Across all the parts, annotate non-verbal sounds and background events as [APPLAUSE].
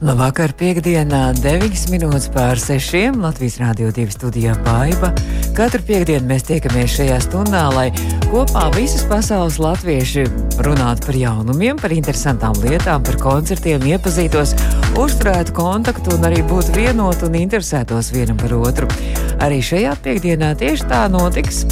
Labvakar, piekdienā, 9 minūtes pār 6. Latvijas Rādio 2 studijā Baiva. Katru piekdienu mēs tiekamies šajā stundā, lai kopā visas pasaules latvieši runātu par jaunumiem, par interesantām lietām, par koncertiem, iepazītos, uzturētu kontaktu un arī būtu vienoti un interesētos vienam par otru. Arī šajā piekdienā tieši tā notiks.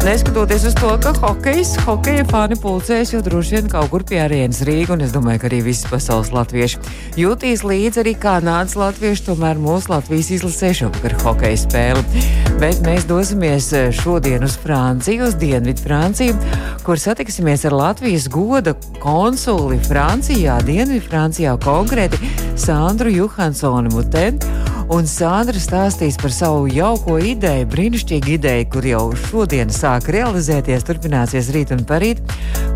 Neskatoties uz to, ka hokejs, hokeja fani pulcēs jau droši vien kaut kur pie arēnas Rīgas, un es domāju, ka arī visas pasaules latvieši jutīs līdzi arī kanādas latvieši, tomēr mūsu Latvijas izlasē šovakar hokeja spēli. Bet mēs dosimies eh, šodien uz Franciju, uz Dienvidu Franciju, kur satiksimies ar Latvijas goda konsuli Francijā, Dienvidu Francijā konkrēti Sandru Johansonu Mutenu. Un Sandra stāstīs par savu jauko ideju, brīnišķīgu ideju, kur jau šodien sāk realizēties, turpināsies rīt un parīt,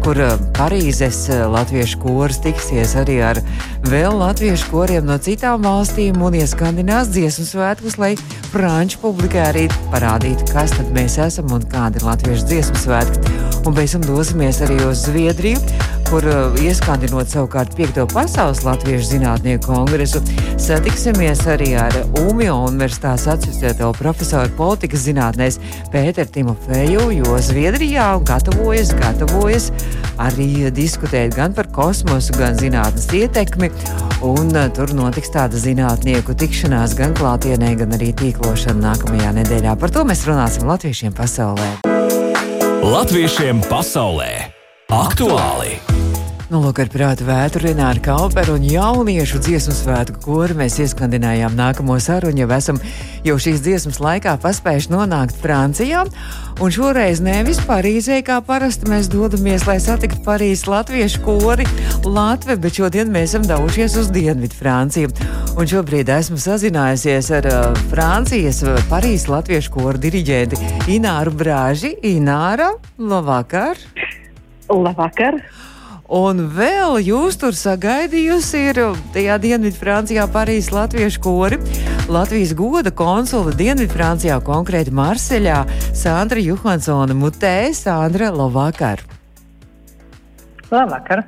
kur eh, Parīzes eh, latviešu kurs tiksies arī ar vēl latviešu koriem no citām valstīm un ieskandinās dziesmu svētkus, lai franču publikai arī parādītu, kas tad mēs esam un kādi ir latviešu dziesmu svētki. Un pēc tam dosimies arī uz Zviedriju, kur uh, ieskandinot savukārt 5. pasaules latviešu zinātnieku kongresu, satiksimies arī ar UMIO universitātes asociēto profesoru politikas zinātnēs Pēteru Timofeju, jo Zviedrijā gatavojas, gatavojas arī diskutēt gan par kosmosu, gan zinātnes ietekmi. Un uh, tur notiks tāda zinātnieku tikšanās gan klātienē, gan arī tīklošana nākamajā nedēļā. Par to mēs runāsim latviešiem pasaulē. Latviešiem pasaulē aktuāli! Nu, lūk, ar prātu vētru Renāru Kauperu un jauniešu dziesmu svētku kuru mēs ieskandinājām nākamo sarunu, jau esam jau šīs dziesmas laikā paspējuši nonākt Francijā. Un šoreiz nevis Parīzē, kā parasti mēs dodamies, lai satiktu Parīzes latviešu kori Latviju, bet šodien mēs esam devušies uz Dienvidu Franciju. Un šobrīd esmu sazinājusies ar uh, Francijas uh, Parīzes latviešu koru diriģenti Ināru Brāži. Ināra, labvakar! Labvakar! Un vēl jūs tur sagaidījusi ir tajā Dienvidfrancijā Parīzes latviešu kori. Latvijas goda konsula Dienvidfrancijā, konkrēti Marseļā, Sandra Johansone Mutē. Sandra, labvakar! Labvakar!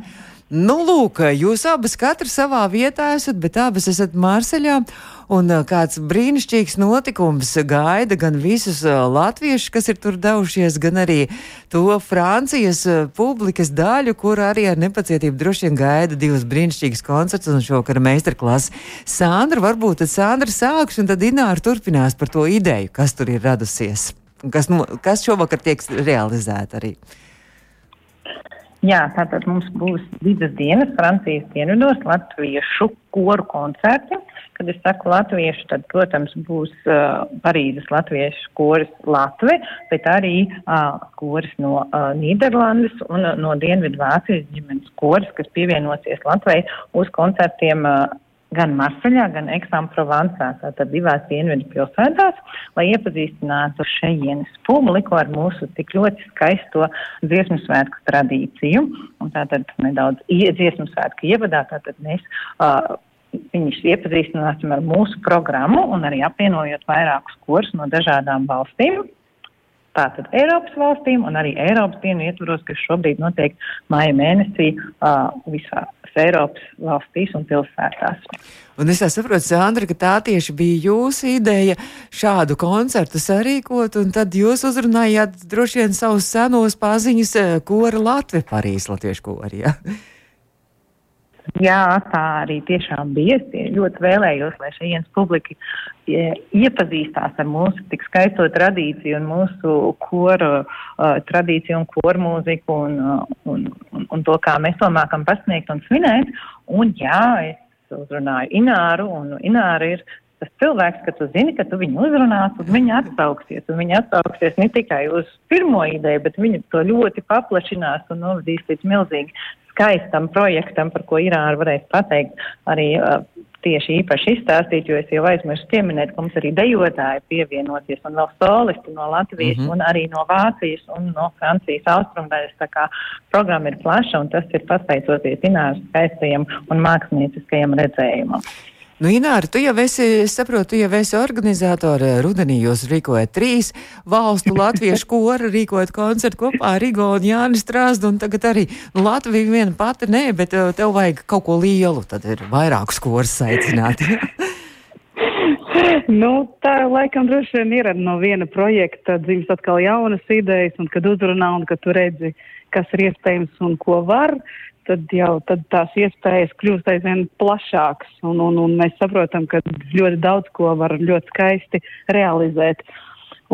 Nu, lūk, jūs abas katra savā vietā esat, bet abas esat Marseļā. Un kāds brīnišķīgs notikums gaida gan visus latviešus, kas ir tur devušies, gan arī to Francijas publikas daļu, kur arī ar nepacietību droši vien gaida divus brīnišķīgus koncertus un šovakar meistarklases. Sandra, varbūt tad Sandra sāks un tad Ināra turpinās par to ideju, kas tur ir radusies. Kas, nu, kas šovakar tiek realizēta arī? Jā, tātad mums būs divas dienas Francijas dienvidos latviešu koru koncerti. Kad es saku latviešu, tad, protams, būs uh, Parīzes latviešu koris Latve, bet arī uh, koris no uh, Nīderlandes un uh, no Dienvidu Vācijas ģimenes koris, kas pievienosies Latvijai uz koncertiem uh, gan Marseļā, gan Eksāmprovansā, tātad divās dienvidu pilsētās, lai iepazīstinātu šejienes publiku ar mūsu tik ļoti skaisto dziesmu svētku tradīciju. Un tātad nedaudz dziesmu svētku ievadā, tātad mēs uh, viņus iepazīstināsim ar mūsu programmu un arī apvienojot vairākus kursus no dažādām valstīm. Tātad Eiropas valstīm un arī Eiropas dienu ietvaros, kas šobrīd notiek māja mēnesī uh, visās Eiropas valstīs un pilsētās. Un es saprotu, Sandra, ka tā tieši bija jūsu ideja šādu koncertu sarīkot, un tad jūs uzrunājāt droši vien savus senos paziņas kora Latvijas Parīzes latviešu kori. Ja? Jā, tā arī tiešām bija. Es ļoti vēlējos, lai šajienas publika iepazīstās ar mūsu tik skaisto tradīciju un mūsu koru uh, tradīciju un koru mūziku un, uh, un, un, un to, kā mēs to mākam pasniegt un svinēt. Un jā, es uzrunāju Ināru, un Ināra ir tas cilvēks, ka tu zini, ka tu viņu uzrunās, un viņa atsauksies. Un viņa atsauksies ne tikai uz pirmo ideju, bet viņa to ļoti paplašinās un novadīs līdz milzīgi skaistam projektam, par ko Irāna varēs pateikt arī uh, tieši īpaši izstāstīt, jo es jau aizmirsu pieminēt, ka mums arī dejotāji pievienosies un vēl solisti no Latvijas mm -hmm. un arī no Vācijas un no Francijas austrumdaļas. Tā kā programma ir plaša un tas ir pateicoties Ināras skaistajam un mākslinieckajam redzējumam. Nu, Ināra, tu jau esi, es saprotu, tu jau esi organizātori. Rudenī jūs rīkojat trīs valstu latviešu koru, rīkojat koncertu kopā ar Rigo un Jānis Strāzdu, un tagad arī nu, Latvija viena pati nē, bet uh, tev vajag kaut ko lielu, tad ir vairākus korus aicināt. [LAUGHS] nu, tā laikam droši vien ir no viena projekta dzimst atkal jaunas idejas, un kad uzrunā un kad tu redzi, kas ir iespējams un ko var, tad jau tad tās iespējas kļūst aizvien plašākas, un, un, un mēs saprotam, ka ļoti daudz ko var ļoti skaisti realizēt.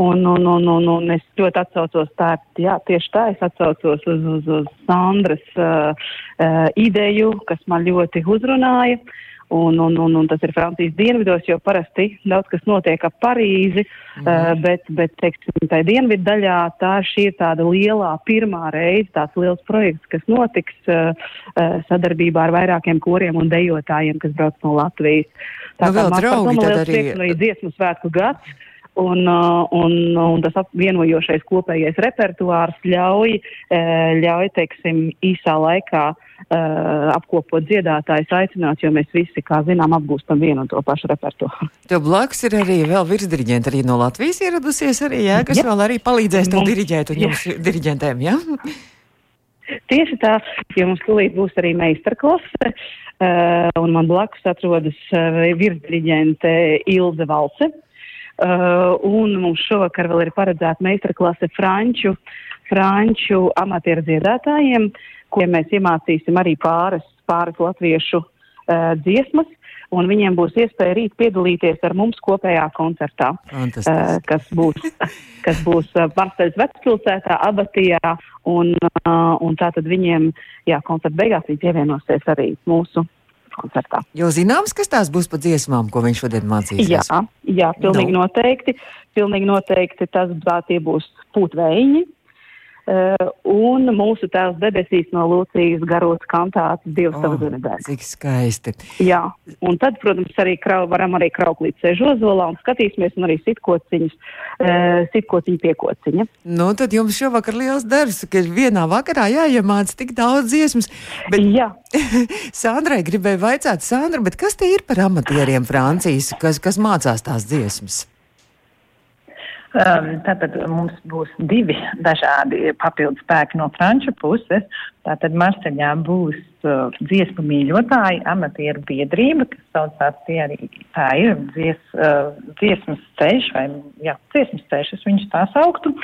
Un, un, un, un, un es ļoti atsaucos tā, jā, tieši tā, es atsaucos uz, uz, uz Sandras uh, uh, ideju, kas man ļoti uzrunāja. Un, un, un, un tas ir Francijas dienvidos, jo parasti daudz kas notiek ap Parīzi, mm. uh, bet, bet, teiksim, tai dienvidu daļā tā šī ir tāda lielā pirmā reize, tāds liels projekts, kas notiks uh, uh, sadarbībā ar vairākiem koriem un dejotājiem, kas brauc no Latvijas. Tā nu, vēl draugi tad arī. Prieks, dziesmu svētku gads. Un, un, un tas apvienojošais kopējais repertuārs ļauj, ļauj teiksim, īsā laikā uh, uh, apkopot dziedātājus, aicināt, jo mēs visi, kā zinām, apgūstam vienu un to pašu repertuāru. [LAUGHS] Tev blakus ir arī vēl virsdiriģenti arī no Latvijas ieradusies arī, jā, kas jā. vēl arī palīdzēs tev diriģēt un jums diriģentēm, jā? [LAUGHS] Tieši tā, jo mums tūlīt būs arī meistarklase, uh, un man blakus atrodas uh, virsdiriģente Ilze Valce. Uh, un mums šovakar vēl ir paredzēta meistarklase franču, franču amatieru dziedātājiem, kuriem mēs iemācīsim arī pāris, pāris latviešu uh, dziesmas. Un viņiem būs iespēja rīt piedalīties ar mums kopējā koncertā, uh, kas būs, [LAUGHS] kas būs uh, Marseļas vecpilsētā, Abatijā. Un, uh, un tātad viņiem, jā, koncerta beigās viņi pievienosies arī mūsu koncertā. Jo zināms, kas tās būs pa dziesmām, ko viņš šodien mācīsies? Jā, jā pilnīgi no. noteikti. Pilnīgi noteikti tas tie būs pūtvējiņi, Uh, un mūsu tēvs debesīs no Lūcijas garos kantāts Dievs oh, tavas zinedēs. Cik skaisti. Jā, un tad, protams, arī krau, varam arī kraukt līdz sežozolā un skatīsimies un arī sitkociņus, uh, sitkociņu piekociņa. Nu, tad jums šovakar liels darbs, ka vienā vakarā jāiemāc tik daudz dziesmas. Bet... Jā. [LAUGHS] Sandrai gribēja vaicāt, Sandra, bet kas te ir par amatieriem Francijas, kas, kas mācās tās dziesmas? Um, tātad mums būs divi dažādi papildu spēki no franču puses. Tātad Marseļā būs uh, dziesmu mīļotāji, amatieru biedrība, kas saucās tie arī tā ir dzies, uh, dziesmas ceļš vai, jā, dziesmas ceļš, es viņus tā sauktu.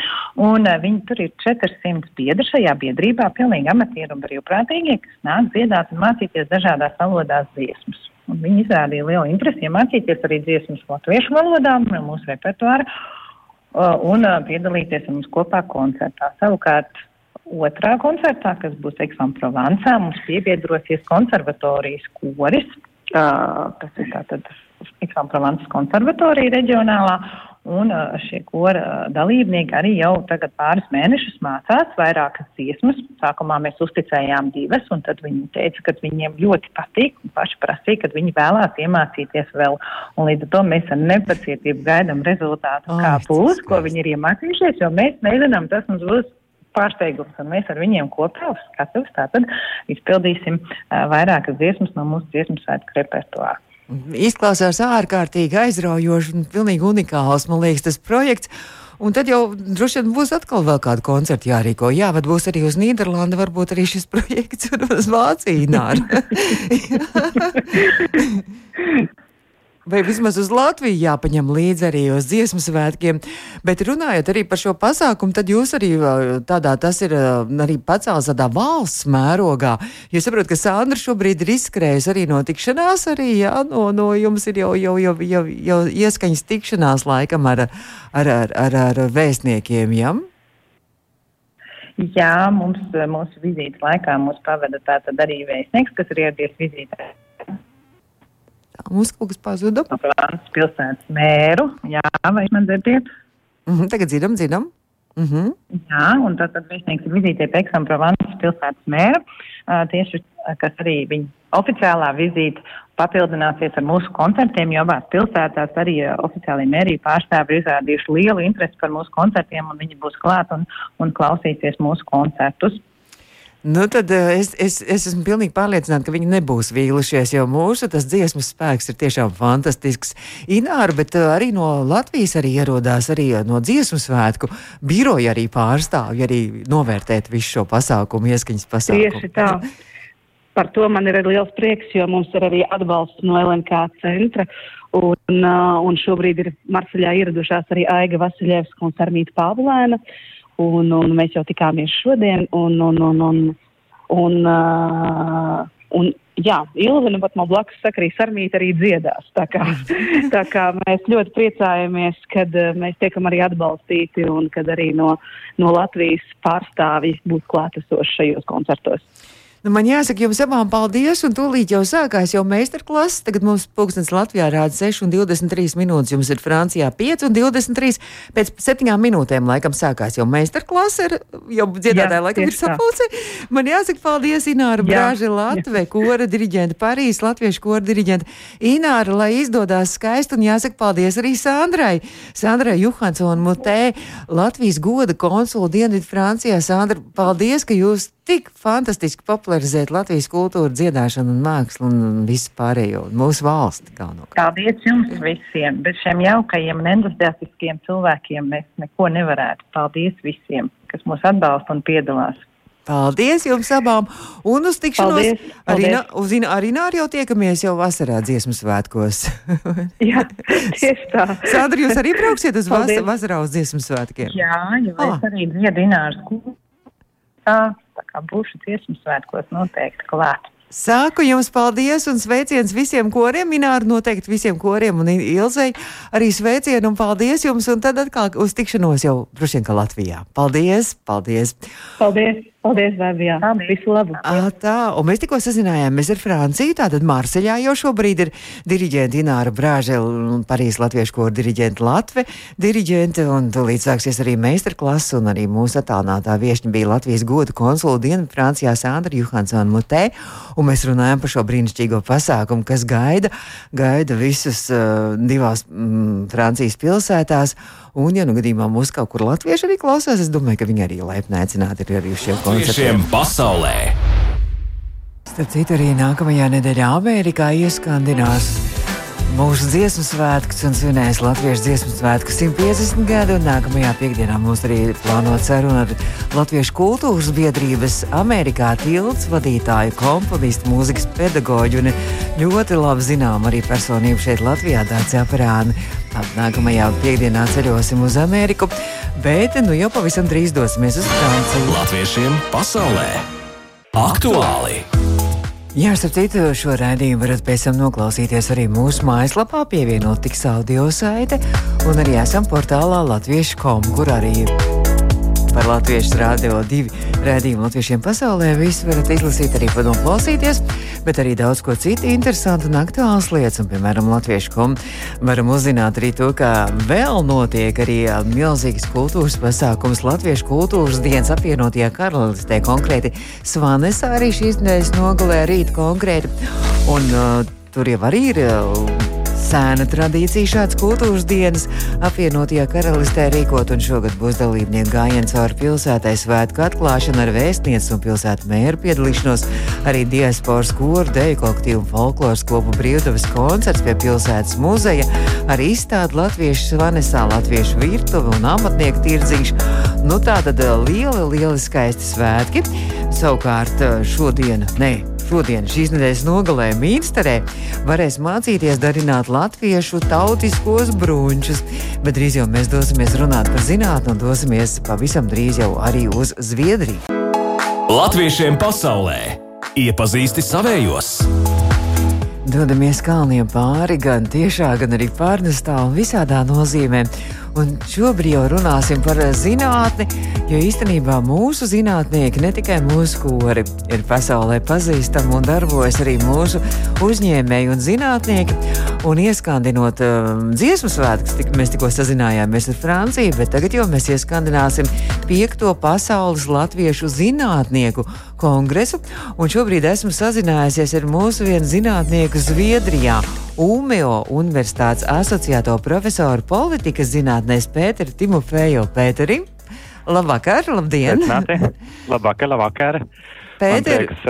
Un uh, viņi tur ir 400 biedri šajā biedrībā, pilnīgi amatieru un brīvprātīgie, kas nāk dziedāt un mācīties dažādās valodās dziesmas. Un viņi izrādīja lielu interesi iemācīties arī dziesmas latviešu valodā, mūsu repertuāru un piedalīties ar mums kopā koncertā. Savukārt otrā koncertā, kas būs Eksāmprovansā, mums piebiedrosies konservatorijas koris, kas ir tātad Eksāmprovansas konservatorija reģionālā, Un šie kora dalībnieki arī jau tagad pāris mēnešus mācās vairākas dziesmas. Sākumā mēs uzticējām divas, un tad viņi teica, ka viņiem ļoti patīk, un paši prasīja, ka viņi vēlās iemācīties vēl. Un līdz ar to mēs ar nepacietību gaidām rezultātu, oh, kā būs, ko viņi ir iemācījušies, jo mēs nezinām, tas mums būs pārsteigums, un mēs ar viņiem kopā uz skatuves tātad izpildīsim uh, vairākas dziesmas no mūsu dziesmu svētku repertuāra. Izklausās ārkārtīgi aizraujoši un pilnīgi unikāls, man liekas, tas projekts. Un tad jau droši vien būs atkal vēl kāda koncerta jārīko. Jā, bet būs arī uz Nīderlandi, varbūt arī šis [LAUGHS] projekts un uz Vāciju. [LAUGHS] [LAUGHS] vai vismaz uz Latviju jāpaņem līdzi arī uz dziesmu svētkiem. Bet runājot arī par šo pasākumu, tad jūs arī tādā, tas ir arī pacēls tādā valsts mērogā. Jūs saprotat, ka Sandra šobrīd ir izskrējusi arī no tikšanās, arī, jā, no, no jums ir jau, jau, jau, jau, jau ieskaņas tikšanās laikam ar, ar, ar, ar, ar vēstniekiem, jā? Jā, mums, mūsu vizītes laikā mūs pavada tātad arī vēstnieks, kas ir ieradies vizītē Mums kaut kas pazuda. Frāns pilsētas mēru, jā, vai man dzirdiet? Mm -hmm, tagad dzirdam, dzirdam. Mm -hmm. Jā, un tad, tad viesnieks ir vizītē pie Provansas pilsētas mēra, uh, tieši, kas arī viņa oficiālā vizīte papildināsies ar mūsu koncertiem, jo abās pilsētās arī uh, oficiālajie mērija pārstāvi ir izrādījuši lielu interesi par mūsu koncertiem, un viņi būs klāt un, un klausīsies mūsu koncertus. Nu, tad eh, es, es, es esmu pilnīgi pārliecināta, ka viņi nebūs vīlušies, jo mūsu dziesmu spēks ir tiešām fantastisks. Ināra, bet eh, arī no Latvijas arī ierodās arī eh, no dziesmu svētku biroja arī pārstāvji arī novērtēt visu šo pasākumu, ieskaņas pasākumu. Tieši tā. Par to man ir liels prieks, jo mums ir arī atbalsts no LNK centra. Un, un šobrīd ir Marseļā ieradušās arī Aiga Vasiljevska un Sarmīta Pāvulēna. Uh, un, un mēs jau tikāmies šodien, un, un, un, un, un, uh, un jā, Ilvina pat man blakus saka, arī Sarmīta arī dziedās. Tā kā, [LAUGHS] tā kā mēs ļoti priecājamies, kad uh, mēs tiekam arī atbalstīti un kad arī no, no Latvijas pārstāvji būs klātesoši šajos koncertos. Nu, man jāsaka jums abām paldies, un tūlīt jau sākās jau meistarklases. Tagad mums pulkstenis Latvijā rāda 6,23 minūtes, jums ir Francijā 5,23. Pēc septiņām minūtēm laikam sākās jau meistarklase, jau dziedātāja laikam ir sapulce. Man jāsaka paldies Ināra Brāža Latve, kora diriģenta Parīs, latviešu kora diriģenta Ināra, lai izdodās skaisti, un jāsaka paldies arī Sandrai. Sandrai Juhansson Mutē, Latvijas goda konsula Dienvidu Francijā. Sandra, paldies, ka jūs tik fantastiski popularizēt Latvijas kultūru, dziedāšanu un mākslu un visu pārējo mūsu valsti galvenokārt. Paldies jums visiem! Bez šiem jaukajiem un entuziastiskiem cilvēkiem mēs neko nevarētu. Paldies visiem, kas mūs atbalsta un piedalās! Paldies jums abām! Un uz tikšanos paldies, paldies. arī, uz Arināru jau tiekamies jau vasarā dziesmu svētkos. [LAUGHS] Jā, tieši tā. Sandra, jūs arī brauksiet uz vas vasarā uz dziesmu svētkiem? Jā, jo ah. es arī dziedu Ināras kūru. Tā kā būšu dziesmu svētkos noteikti klāt. Sāku jums paldies un sveiciens visiem koriem, Mināru noteikti visiem koriem un Ilzei arī sveicienu un paldies jums un tad atkal uz tikšanos jau droši vien, ka Latvijā. Paldies, paldies! Paldies! Paldies, Bēbijā. Visu labu. À, tā, un mēs tikko sazinājāmies ar Franciju. Tātad Marseļā jau šobrīd ir diriģenta Ināra Brāžela un Parīzes latviešu koru diriģenta Latve diriģente. Un tūlīt sāksies arī meistarklases, un arī mūsu attālinātā viešņa bija Latvijas godu konsula diena Francijā Sandra Johansona Mutē. Un mēs runājam par šo brīnišķīgo pasākumu, kas gaida, gaida visus uh, divās mm, Francijas pilsētās. Un, ja nu gadījumā mūs kaut kur latvieši arī klausās, es domāju, ka viņi arī laipni aicināti ir arī uz šiem koncertiem. pasaulē! Starp citu, arī nākamajā nedēļā Amerikā ieskandinās mūsu dziesmu svētkus un svinēs Latvijas dziesmu svētku 150 gadu. Nākamajā piekdienā mums arī plānota saruna ar Latviešu kultūras biedrības Amerikā tilts vadītāju, komponistu, mūzikas pedagoģu un ļoti labi zinām arī personību šeit Latvijā, Dārts Aprāni. Nākamajā piekdienā ceļosim uz Ameriku, bet nu jau pavisam drīz dosimies uz Franciju. Latviešiem pasaulē aktuāli! Jā, starp citu, šo raidījumu varat pēc tam noklausīties arī mūsu mājaslapā, pievienot tiks audio saite, un arī esam portālā latviešu kom, kur arī par Latviešu rādio divi rādījumu latviešiem pasaulē. Visu varat izlasīt, arī padomu klausīties, bet arī daudz ko citu interesantu un aktuāls lietas. Un, piemēram, Latviešu kom varam uzzināt arī to, ka vēl notiek arī milzīgas kultūras pasākums Latviešu kultūras dienas apvienotajā karalistē, konkrēti Svanesā arī šīs nedēļas nogalē rīt konkrēti. Un uh, tur jau arī ir. Uh, Sēna tradīcija šāds kultūras dienas apvienotajā karalistē rīkot, un šogad būs dalībnieku gājiens cauri pilsētai svētku atklāšana ar vēstnieci un pilsētu mēru piedalīšanos, arī diasporas koru, deju kolektīvu un folkloras kopu brīvdabas koncerts pie pilsētas muzeja, arī izstāde latviešu svanesā, latviešu virtuve un amatnieku tirdziņš. Nu tā tad eh, lieli, lieli skaisti svētki. Savukārt eh, šodien, ne, Šodien, šīs nedēļas nogalē Mīnsterē, varēs mācīties darināt latviešu tautiskos brunčus, bet drīz jau mēs dosimies runāt par zinātnē un dosimies pavisam drīz jau arī uz Zviedriju. Latviešiem pasaulē iepazīsti savējos! Dodamies kalniem pāri gan tiešā, gan arī pārnestā un visādā nozīmē. Un šobrīd jau runāsim par zinātni, jo īstenībā mūsu zinātnieki, ne tikai mūsu kori, ir pasaulē pazīstami un darbojas arī mūsu uzņēmēji un zinātnieki. Un ieskandinot um, dziesmu svētkus, tik, mēs tikko sazinājāmies ar Franciju, bet tagad jau mēs ieskandināsim piekto pasaules latviešu zinātnieku kongresu. Un šobrīd esmu sazinājusies ar mūsu vienu zinātnieku Zviedrijā. UMEO Universitātes asociēto profesoru politikas zinātnēs Pēteru Timofeju Pēteri. Labvakar, labdien! labvakar, labvakar! Pēter, prieks,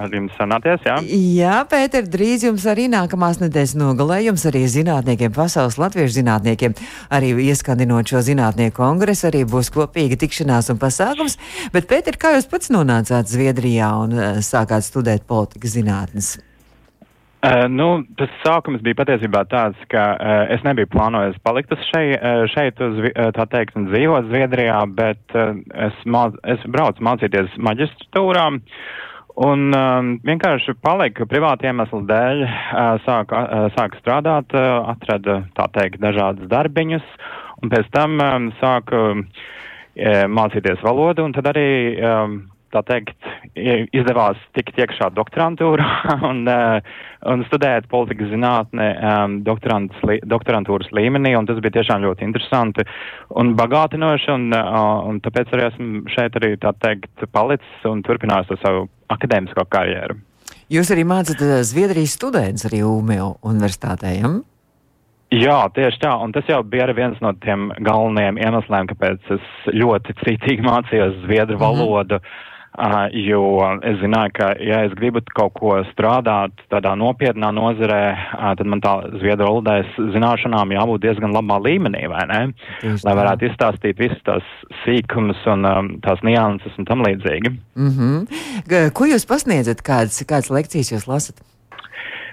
ar jums sanāties, jā? Jā, Pēter, drīz jums arī nākamās nedēļas nogalē, jums arī zinātniekiem, pasaules latviešu zinātniekiem, arī ieskandinot šo zinātnieku kongresu, arī būs kopīga tikšanās un pasākums. Bet, Pēter, kā jūs pats nonācāt Zviedrijā un sākāt studēt politikas zinātnes? Uh, nu, tas sākums bija patiesībā tāds, ka uh, es nebiju plānojis palikt šeit, uh, šeit uz, uh, tā teikt, un dzīvot Zviedrijā, bet uh, es, māc, es braucu mācīties maģistrūrā. Un um, vienkārši palika privāti iemeslu dēļ, uh, sāku uh, sāk strādāt, uh, atrada, tā teikt, dažādas darbiņus, un pēc tam um, sāku uh, mācīties valodu, un tad arī um, tā teikt, izdevās tikt iekšā doktorantūrā [LAUGHS] un, uh, un studēt politikas zinātnē um, doktorantūras līmenī, un tas bija tiešām ļoti interesanti un bagātinoši, un, uh, un tāpēc arī esmu šeit arī, tā teikt, palicis un turpinājis to savu akadēmisko karjeru. Jūs arī mācāt Zviedrijas students arī UMEO universitātē, ja? Jā, tieši tā, un tas jau bija arī viens no tiem galvenajiem iemesliem, kāpēc es ļoti cītīgi mācījos zviedru mhm. valodu. Mm -hmm jo es zināju, ka, ja es gribu kaut ko strādāt tādā nopietnā nozarē, tad man tā zviedru valodas zināšanām jābūt diezgan labā līmenī, vai ne? Tieši Lai varētu izstāstīt visas tās sīkumus un tās nianses un tam līdzīgi. Mm -hmm. Ko jūs pasniedzat? Kādas, kādas lekcijas jūs lasat?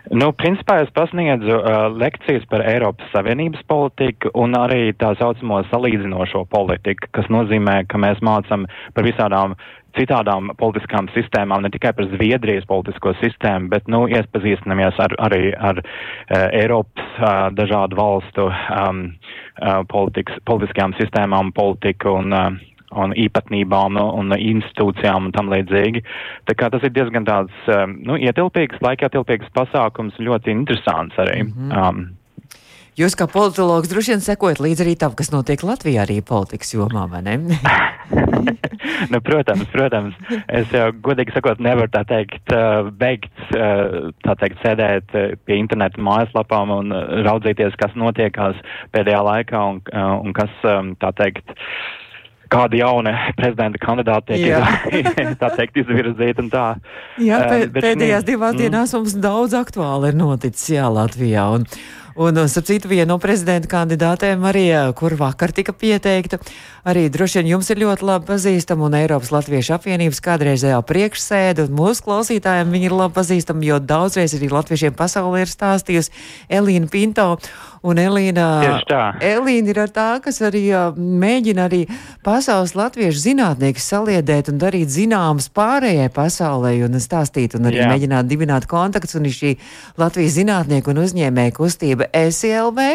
Nu, principā es pasniedzu uh, lekcijas par Eiropas Savienības politiku un arī tā saucamo salīdzinošo politiku, kas nozīmē, ka mēs mācām par visādām citādām politiskām sistēmām, ne tikai par Zviedrijas politisko sistēmu, bet, nu, iepazīstinamies ar, arī ar uh, Eiropas uh, dažādu valstu um, uh, politikas, politiskajām sistēmām, politiku un uh, un īpatnībām un institūcijām un tam līdzīgi. Tā kā tas ir diezgan tāds, nu, ietilpīgs, laika ietilpīgs pasākums, ļoti interesants arī. Mm -hmm. um, Jūs kā politologs droši vien sekojat līdzi arī tam, kas notiek Latvijā arī politikas jomā, vai ne? [LAUGHS] nu, protams, protams. Es jau godīgi sakot nevaru tā teikt beigt, tā teikt, sēdēt pie interneta mājaslapām un raudzīties, kas notiekās pēdējā laikā un, un kas, tā teikt, kādi jauni prezidenta kandidāti tiek [LAUGHS] tā teikt izvirzīti un tā. Jā, pē, bet, pēdējās divās mm. dienās mums daudz aktuāli ir noticis, jā, Latvijā. Un, Un, starp citu, viena no prezidenta kandidātēm arī, kur vakar tika pieteikta, arī droši vien jums ir ļoti labi pazīstama un Eiropas Latviešu apvienības kādreizējā priekšsēde, un mūsu klausītājiem viņa ir labi pazīstama, jo daudzreiz arī latviešiem pasaulē ir stāstījusi Elīna Pinto. Un Elīna, Elīna ir tā, kas arī mēģina arī pasaules latviešu zinātniekus saliedēt un darīt zināmas pārējai pasaulē un stāstīt un arī Jā. mēģināt dibināt kontaktus. Un ir šī Latvijas zinātnieku un uzņēmēju kustība SLV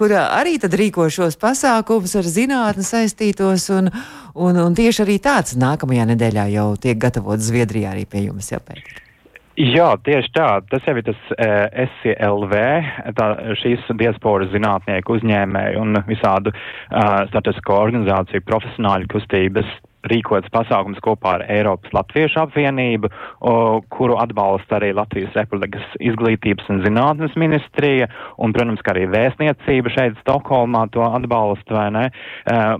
kur arī rīko šos pasākumus ar zinātni saistītos, un, un, un tieši arī tāds nākamajā nedēļā jau tiek gatavots Zviedrijā arī pie jums jāpēc. Jā, tieši tā. Tas jau ir tas uh, e, SCLV, tā, šīs diasporas zinātnieku uzņēmēju un visādu uh, statistisko organizāciju profesionāļu kustības rīkots pasākums kopā ar Eiropas Latviešu apvienību, o, kuru atbalsta arī Latvijas Republikas izglītības un zinātnes ministrija, un, protams, ka arī vēstniecība šeit Stokholmā to atbalsta, vai ne?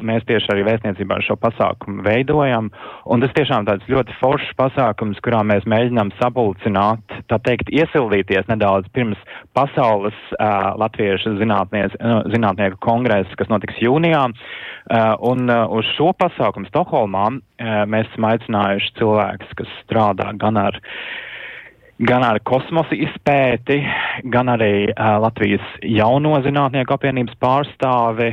Mēs tieši arī vēstniecībā šo pasākumu veidojam, un tas tiešām tāds ļoti foršs pasākums, kurā mēs mēģinām sapulcināt, tā teikt, iesildīties nedaudz pirms pasaules uh, latviešu zinātnieku kongresa, kas notiks jūnijā, uh, un uh, uz šo pasākumu Stokholmā Stokholmā eh, mēs esam aicinājuši cilvēkus, kas strādā gan ar, gan ar kosmosa izpēti, gan arī uh, Latvijas jauno zinātnieku apvienības pārstāvi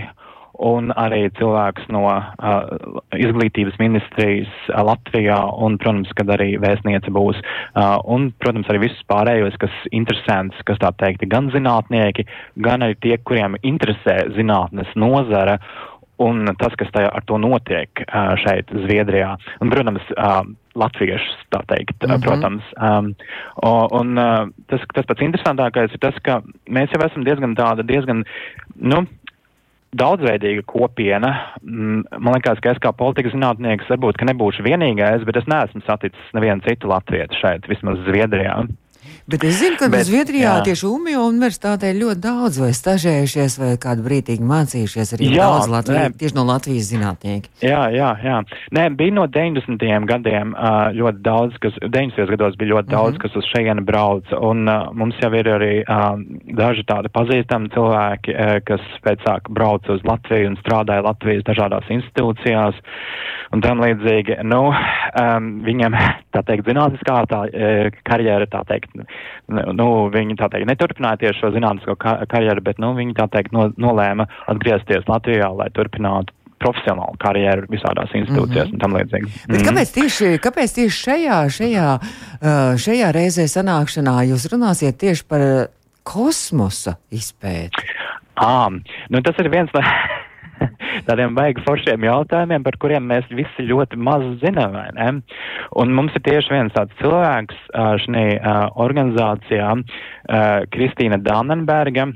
un arī cilvēks no uh, izglītības ministrijas uh, Latvijā, un, protams, kad arī vēstniece būs, uh, un, protams, arī visus pārējos, kas interesants, kas tā teikt, gan zinātnieki, gan arī tie, kuriem interesē zinātnes nozara, un tas, kas tajā ar to notiek šeit, Zviedrijā. Un, protams, latviešus, tā teikt, mm -hmm. protams. Um, un tas, tas pats interesantākais ir tas, ka mēs jau esam diezgan tāda, diezgan, nu, daudzveidīga kopiena. Mm, man liekas, ka es kā politikas zinātnieks varbūt, ka nebūšu vienīgais, bet es neesmu saticis nevienu citu latvietu šeit, vismaz Zviedrijā. Bet es zinu, ka Bet, Zviedrijā jā. tieši Umjo universitātē ļoti daudz vai stažējušies vai kādu brītīgi mācījušies arī jā, daudz Latvijas, tieši no Latvijas zinātnieki. Jā, jā, jā. Nē, bija no 90. gadiem ļoti daudz, kas 90. gados bija ļoti daudz, mm -hmm. kas uz šejienu brauc, un mums jau ir arī daži tādi pazīstami cilvēki, kas pēc sāk brauc uz Latviju un strādāja Latvijas dažādās institūcijās un tam līdzīgi. Nu, um, viņam, tā teikt, zinātniskā tā, karjera, tā teikt, nu, viņi tā teikt neturpināja tieši šo zinātnisko karjeru, bet, nu, viņi tā teikt no, nolēma atgriezties Latvijā, lai turpinātu profesionālu karjeru visādās institūcijās mm -hmm. un tam līdzīgi. Bet mm. kāpēc tieši, kāpēc tieši šajā, šajā, šajā reizē sanākšanā jūs runāsiet tieši par kosmosa izpēti? À, nu tas ir viens no [LAUGHS] tādiem baigi foršiem jautājumiem, par kuriem mēs visi ļoti maz zinām? Un mums ir tieši viens tāds cilvēks šajā organizācijā, Kristīna Dannenberga,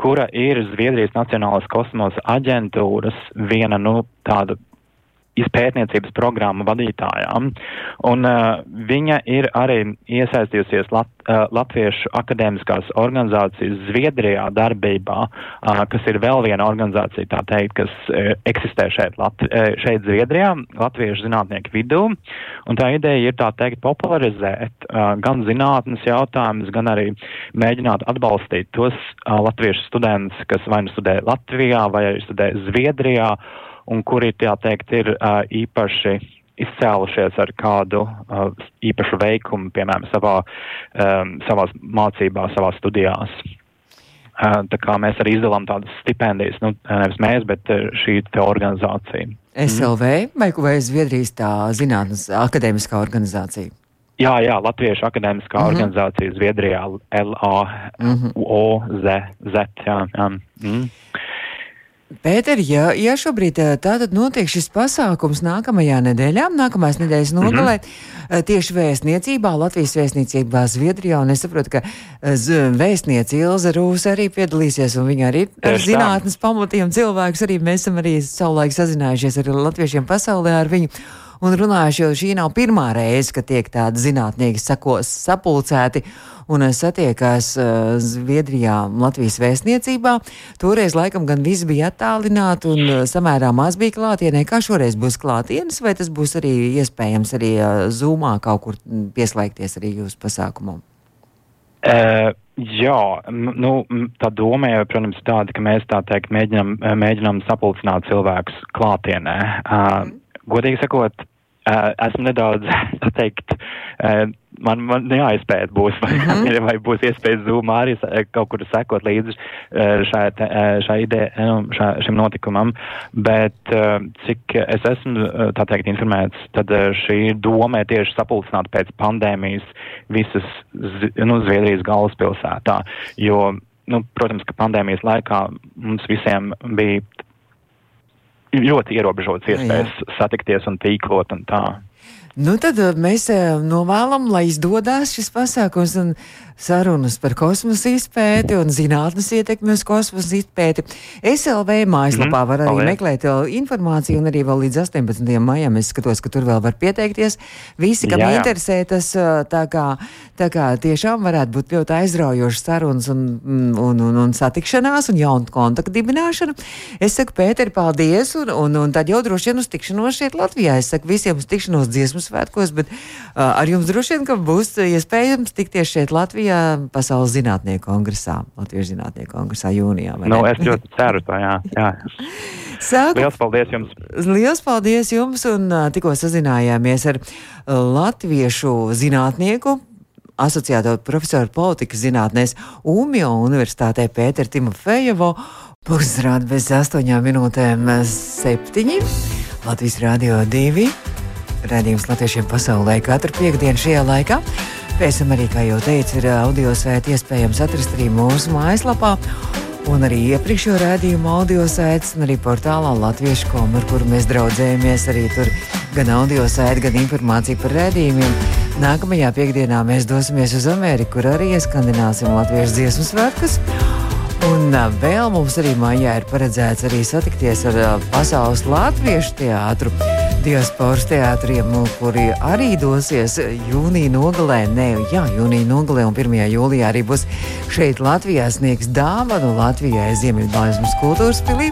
kura ir Zviedrijas Nacionālās kosmosa aģentūras viena, nu, tāda izpētniecības programmu vadītājām. Un, uh, viņa ir arī iesaistījusies Lat, uh, Latviešu akadēmiskās organizācijas Zviedrijā darbībā, uh, kas ir vēl viena organizācija, tā teikt, kas uh, eksistē šeit, Lat, uh, šeit Zviedrijā, Latviešu zinātnieku vidū. Un tā ideja ir, tā teikt, popularizēt uh, gan zinātnes jautājumus, gan arī mēģināt atbalstīt tos uh, latviešu studentus, kas vai nu studē Latvijā, vai arī studē Zviedrijā un kuri, tā teikt, ir uh, īpaši izcēlušies ar kādu uh, īpašu veikumu, piemēram, savā, um, savās mācībās, savās studijās. Uh, tā kā mēs arī izdalām tādas stipendijas, nu, nevis mēs, bet šī organizācija. SLV mm. vai, Zviedrijas tā zinātnes akadēmiskā organizācija? Jā, jā, Latviešu akadēmiskā mm -hmm. organizācija Zviedrijā, LAOZ, Z, jā, jā. Mm. Pēter, ja, ja šobrīd eh, tātad notiek šis pasākums nākamajā nedēļā, nākamās nedēļas nogalē, mm -hmm. tieši vēstniecībā, Latvijas vēstniecībā Zviedrijā, un es saprotu, ka eh, vēstniece Ilza Rūs arī piedalīsies, un viņa arī ar zinātnes pamatiem cilvēks arī, mēs esam arī savulaik sazinājušies ar latviešiem pasaulē ar viņu un runājuši, jo šī nav pirmā reize, kad tiek tādi zinātnieki sakos sapulcēti un satiekās uh, Zviedrijā Latvijas vēstniecībā. Toreiz laikam gan viss bija attālināti un uh, samērā maz bija klātienē. Kā šoreiz būs klātienes, vai tas būs arī iespējams arī uh, Zoomā kaut kur pieslēgties arī jūsu pasākumam? Uh, jā, nu, tā doma jau, protams, tāda, ka mēs tā teikt mēģinām, mēģinām sapulcināt cilvēkus klātienē. Uh. Godīgi sakot, esmu nedaudz, [LAUGHS] tā teikt, man, man jāizpēt būs, vai, mm -hmm. [LAUGHS] vai būs iespējas zūmā arī kaut kur sekot līdzi šai, šai ideja, nu, šā, šim notikumam, bet cik es esmu, tā teikt, informēts, tad šī doma tieši sapulcināt pēc pandēmijas visas, nu, Zviedrijas galvaspilsētā, jo, nu, protams, ka pandēmijas laikā mums visiem bija ļoti ierobežotas iespējas Jā. satikties un tīklot un tā. Nu, tad eh, mēs eh, novēlam, lai izdodas šis pasākums un sarunas par kosmosa izpēti un zinātnes ietekmi uz kosmosa izpēti. SLV mājaslapā mm var arī Paldies. meklēt informāciju, un arī vēl līdz 18. maijam es skatos, ka tur vēl var pieteikties. Visi, kam jā, jā. interesē, tas tā kā, tā kā tiešām varētu būt ļoti aizraujošas sarunas un, un, un, un satikšanās un jaunu kontaktu dibināšana. Es saku, Pēteri, paldies, un, un, un tad jau droši vien uz tikšanos šeit Latvijā. Es saku visiem uz tikšanos dziesmu svētkos, bet uh, ar jums droši vien, būs iespējams tikties šeit Latvijā. Pasaules zinātnieku kongresā, Latvijas zinātnieku kongresā jūnijā. Nu, es ļoti ceru to, jā. jā. [LAUGHS] Sāku, Liels paldies jums! Liels paldies jums! Un uh, tikko sazinājāmies ar latviešu zinātnieku, asociēto profesoru politikas zinātnēs Umjo Universitātē Pēteru Timofejevo. Pusrāda bez astoņām minūtēm septiņi. Latvijas Rādio 2. Radījums latviešiem pasaulē katru piekdienu šajā laikā. Pēc tam arī, kā jau teicu, ir audio sēde iespējams atrast arī mūsu mājaslapā. Un arī iepriekšējo rādījumu audio sēdes, un arī portālā Latviešu komu, ar kuru mēs draudzējamies. Arī tur gan audio sēde, gan informācija par rādījumiem. Nākamajā piekdienā mēs dosimies uz Ameriku, kur arī ieskandināsim latviešu dziesmu svētkus. Un vēl mums arī mājā ir paredzēts arī satikties ar Pasaules Latviešu teātru diasporas teātriem, kuri arī dosies jūnija nogalē. Nē, jā, jūnija nogalē un 1. jūlijā arī būs šeit Latvijā sniegs dāvanu Latvijai Ziemeļbalsmas kultūras pilī.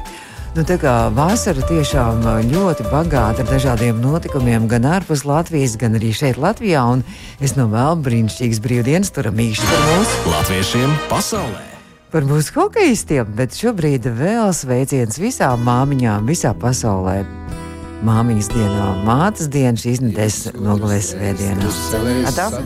Nu, tā kā vasara tiešām ļoti bagāta ar dažādiem notikumiem, gan ārpus Latvijas, gan arī šeit, Latvijā. Un es novēlu brīnišķīgas brīvdienas, turam īsti par mūsu latviešiem pasaulē. Par mūsu hokeistiem, bet šobrīd vēl sveiciens visām māmiņām visā pasaulē. Māmiņas dienā, mātes dienā, šīs nedēļas nogalēs svētdienā. Atā!